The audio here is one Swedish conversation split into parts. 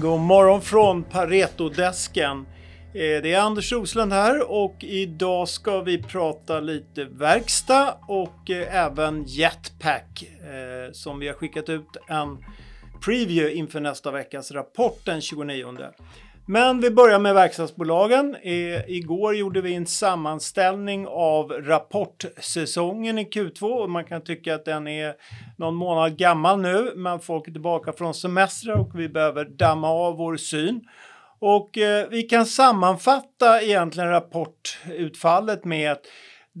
God morgon från Paretodesken. Eh, det är Anders Roslund här och idag ska vi prata lite verkstad och eh, även Jetpack eh, som vi har skickat ut en preview inför nästa veckas rapport den 29. Men vi börjar med verkstadsbolagen. Eh, Igår gjorde vi en sammanställning av rapportsäsongen i Q2 och man kan tycka att den är någon månad gammal nu, men folk är tillbaka från semestrar och vi behöver damma av vår syn. Och eh, vi kan sammanfatta egentligen rapportutfallet med att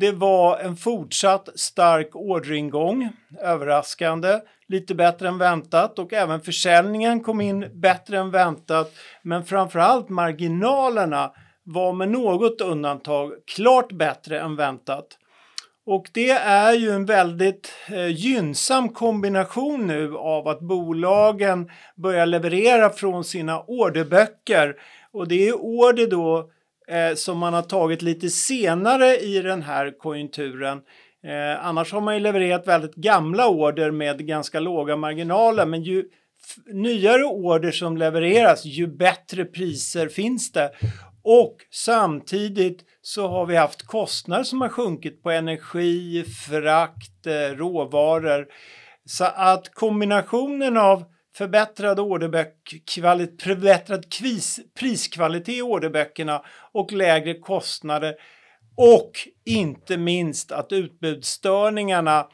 det var en fortsatt stark orderingång, överraskande, lite bättre än väntat och även försäljningen kom in bättre än väntat. Men framförallt marginalerna var med något undantag klart bättre än väntat. Och det är ju en väldigt eh, gynnsam kombination nu av att bolagen börjar leverera från sina orderböcker. Och det är order då eh, som man har tagit lite senare i den här konjunkturen. Eh, annars har man ju levererat väldigt gamla order med ganska låga marginaler. Men ju nyare order som levereras, ju bättre priser finns det. Och samtidigt så har vi haft kostnader som har sjunkit på energi, frakt, eh, råvaror. Så att kombinationen av förbättrad orderböck, förbättrad kvis, priskvalitet i orderböckerna och lägre kostnader och inte minst att utbudsstörningarna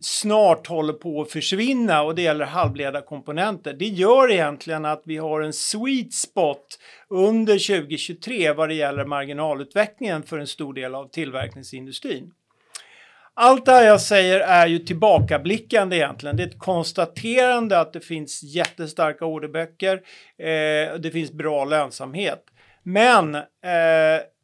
snart håller på att försvinna och det gäller halvledarkomponenter. Det gör egentligen att vi har en sweet spot under 2023 vad det gäller marginalutvecklingen för en stor del av tillverkningsindustrin. Allt det här jag säger är ju tillbakablickande egentligen. Det är ett konstaterande att det finns jättestarka orderböcker. Eh, och det finns bra lönsamhet. Men eh,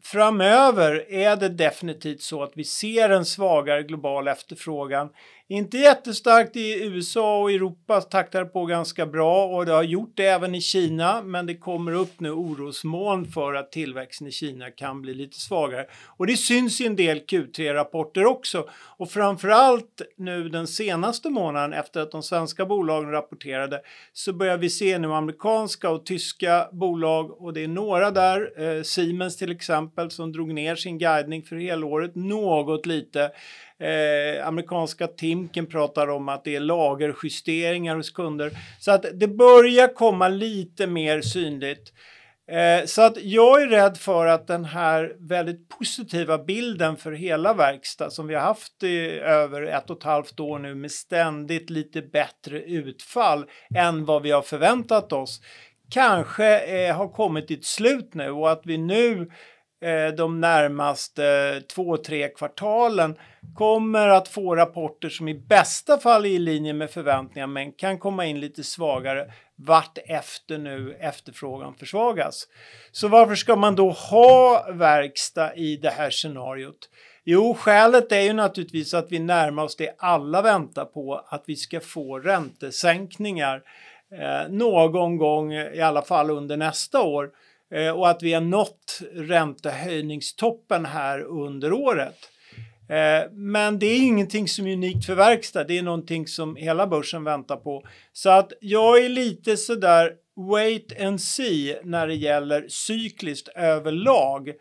framöver är det definitivt så att vi ser en svagare global efterfrågan. Inte jättestarkt i USA och Europa taktar på ganska bra och det har gjort det även i Kina men det kommer upp nu orosmoln för att tillväxten i Kina kan bli lite svagare. Och det syns i en del Q3-rapporter också och framförallt nu den senaste månaden efter att de svenska bolagen rapporterade så börjar vi se nu amerikanska och tyska bolag och det är några där, eh, Siemens till exempel som drog ner sin guidning för helåret något lite. Eh, amerikanska Timken pratar om att det är lagerjusteringar hos kunder. Så att det börjar komma lite mer synligt. Eh, så att jag är rädd för att den här väldigt positiva bilden för hela verkstad som vi har haft i över ett och ett halvt år nu med ständigt lite bättre utfall än vad vi har förväntat oss kanske eh, har kommit till ett slut nu och att vi nu Eh, de närmaste två, tre kvartalen kommer att få rapporter som i bästa fall är i linje med förväntningar men kan komma in lite svagare vart efter nu efterfrågan försvagas. Så varför ska man då ha verkstad i det här scenariot? Jo, skälet är ju naturligtvis att vi närmar oss det alla väntar på, att vi ska få räntesänkningar eh, någon gång, i alla fall under nästa år Eh, och att vi har nått räntehöjningstoppen här under året. Eh, men det är ingenting som är unikt för verkstad, det är någonting som hela börsen väntar på. Så att jag är lite sådär wait and see när det gäller cykliskt överlag.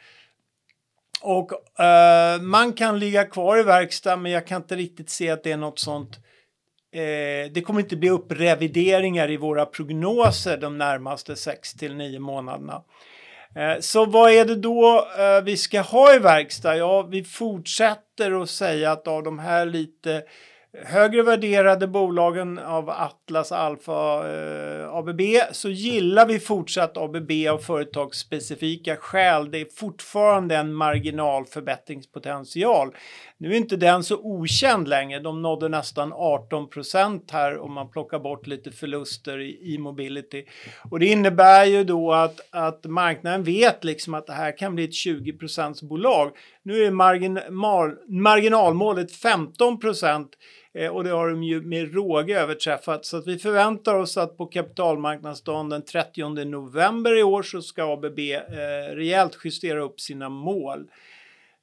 Och eh, man kan ligga kvar i verkstad men jag kan inte riktigt se att det är något sånt Eh, det kommer inte bli upprevideringar i våra prognoser de närmaste 6 till 9 månaderna. Eh, så vad är det då eh, vi ska ha i verkstad? Ja, vi fortsätter att säga att av de här lite högre värderade bolagen av Atlas, Alfa, eh, ABB så gillar vi fortsatt ABB av företagsspecifika skäl. Det är fortfarande en marginalförbättringspotential. Nu är inte den så okänd längre. De nådde nästan 18 procent här om man plockar bort lite förluster i e-mobility. Och det innebär ju då att, att marknaden vet liksom att det här kan bli ett 20 procents bolag. Nu är margin, mar, marginalmålet 15 procent Eh, och det har de ju med råge överträffat. Så att vi förväntar oss att på kapitalmarknadsdagen den 30 november i år så ska ABB eh, rejält justera upp sina mål.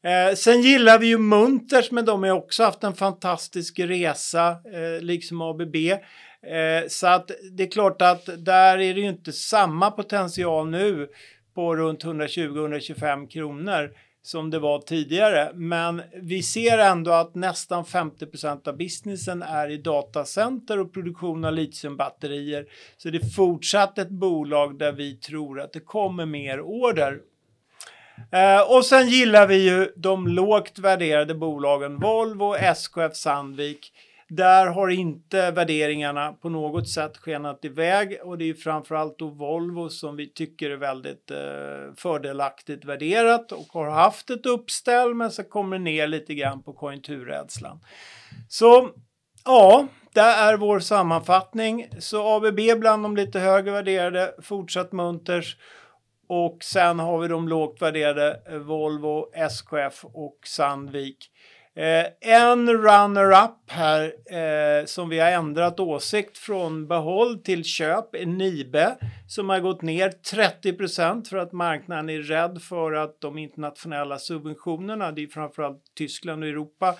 Eh, sen gillar vi ju Munters, men de har också haft en fantastisk resa, eh, liksom ABB. Eh, så att det är klart att där är det ju inte samma potential nu på runt 120-125 kronor som det var tidigare. Men vi ser ändå att nästan 50% av businessen är i datacenter och produktion av litiumbatterier. Så det är fortsatt ett bolag där vi tror att det kommer mer order. Eh, och sen gillar vi ju de lågt värderade bolagen Volvo, SKF, Sandvik. Där har inte värderingarna på något sätt skenat iväg och det är framförallt då Volvo som vi tycker är väldigt eh, fördelaktigt värderat och har haft ett uppställ men så kommer det ner lite grann på konjunkturrädslan. Så ja, det är vår sammanfattning. Så ABB bland de lite högre värderade, fortsatt munters och sen har vi de lågt värderade eh, Volvo, SKF och Sandvik. Eh, en runner-up här eh, som vi har ändrat åsikt från behåll till köp är Nibe som har gått ner 30% för att marknaden är rädd för att de internationella subventionerna, det är framförallt Tyskland och Europa,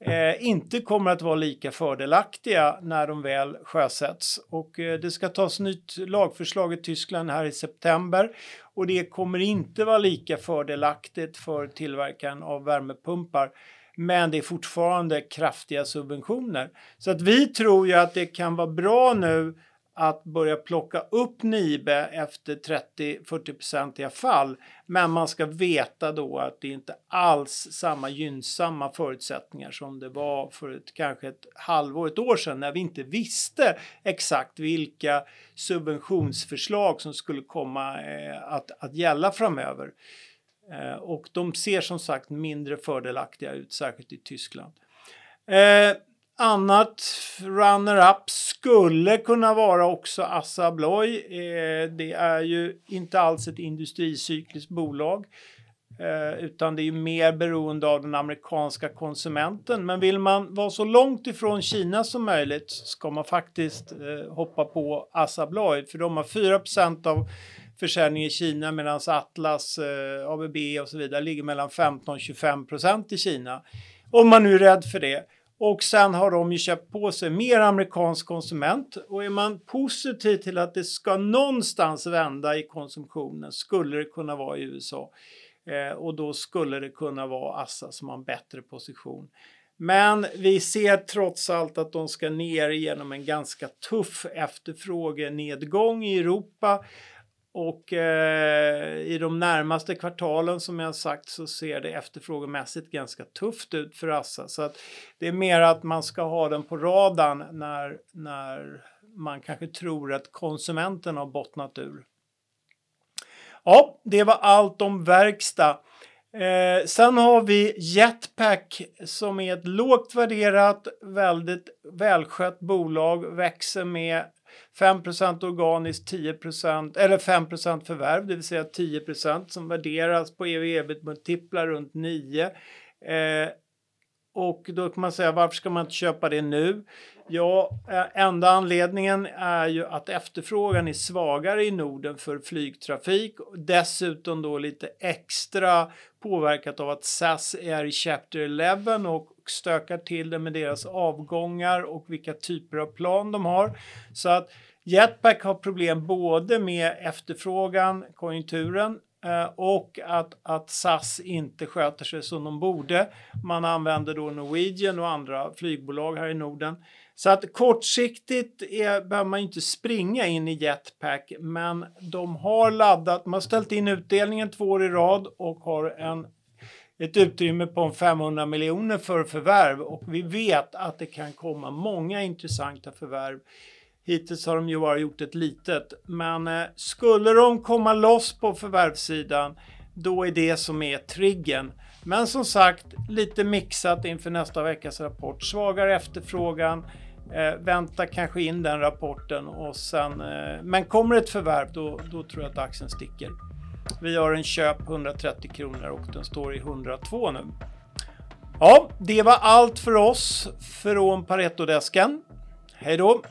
eh, inte kommer att vara lika fördelaktiga när de väl sjösätts. Och eh, det ska tas nytt lagförslag i Tyskland här i september och det kommer inte vara lika fördelaktigt för tillverkaren av värmepumpar. Men det är fortfarande kraftiga subventioner. Så att vi tror ju att det kan vara bra nu att börja plocka upp Nibe efter 30–40-procentiga fall. Men man ska veta då att det inte alls samma gynnsamma förutsättningar som det var för ett, kanske ett halvår, ett år sedan när vi inte visste exakt vilka subventionsförslag som skulle komma eh, att, att gälla framöver. Eh, och de ser som sagt mindre fördelaktiga ut, särskilt i Tyskland. Eh, annat runner-up skulle kunna vara också Assa Abloy. Eh, det är ju inte alls ett industricykliskt bolag eh, utan det är mer beroende av den amerikanska konsumenten. Men vill man vara så långt ifrån Kina som möjligt ska man faktiskt eh, hoppa på Assa Abloy för de har 4% av försäljning i Kina medan Atlas, eh, ABB och så vidare ligger mellan 15 och 25 procent i Kina. Om man nu är rädd för det. Och sen har de ju köpt på sig mer amerikansk konsument och är man positiv till att det ska någonstans vända i konsumtionen skulle det kunna vara i USA. Eh, och då skulle det kunna vara Assa som har en bättre position. Men vi ser trots allt att de ska ner genom en ganska tuff efterfrågenedgång i Europa och eh, i de närmaste kvartalen som jag sagt så ser det efterfrågemässigt ganska tufft ut för Assa. Så att det är mer att man ska ha den på radarn när, när man kanske tror att konsumenten har bottnat ur. Ja, det var allt om verkstad. Eh, sen har vi Jetpack som är ett lågt värderat, väldigt välskött bolag, växer med 5% organiskt, 10% eller 5% förvärv, det vill säga 10% som värderas på ev ebit multiplar runt 9. Eh, och då kan man säga varför ska man inte köpa det nu? Ja, enda anledningen är ju att efterfrågan är svagare i Norden för flygtrafik. Dessutom då lite extra påverkat av att SAS är i Chapter 11 och stökar till det med deras avgångar och vilka typer av plan de har. Så att Jetpack har problem både med efterfrågan, konjunkturen Eh, och att, att SAS inte sköter sig som de borde. Man använder då Norwegian och andra flygbolag här i Norden. Så att kortsiktigt är, behöver man inte springa in i Jetpack, men de har laddat, man har ställt in utdelningen två år i rad och har en, ett utrymme på 500 miljoner för förvärv och vi vet att det kan komma många intressanta förvärv. Hittills har de ju bara gjort ett litet, men eh, skulle de komma loss på förvärvssidan, då är det som är triggen. Men som sagt, lite mixat inför nästa veckas rapport. Svagare efterfrågan, Eh, vänta kanske in den rapporten och sen, eh, men kommer ett förvärv då, då tror jag att aktien sticker. Vi har en köp 130 kronor och den står i 102 nu. Ja, det var allt för oss från Paretodesken. Hej då!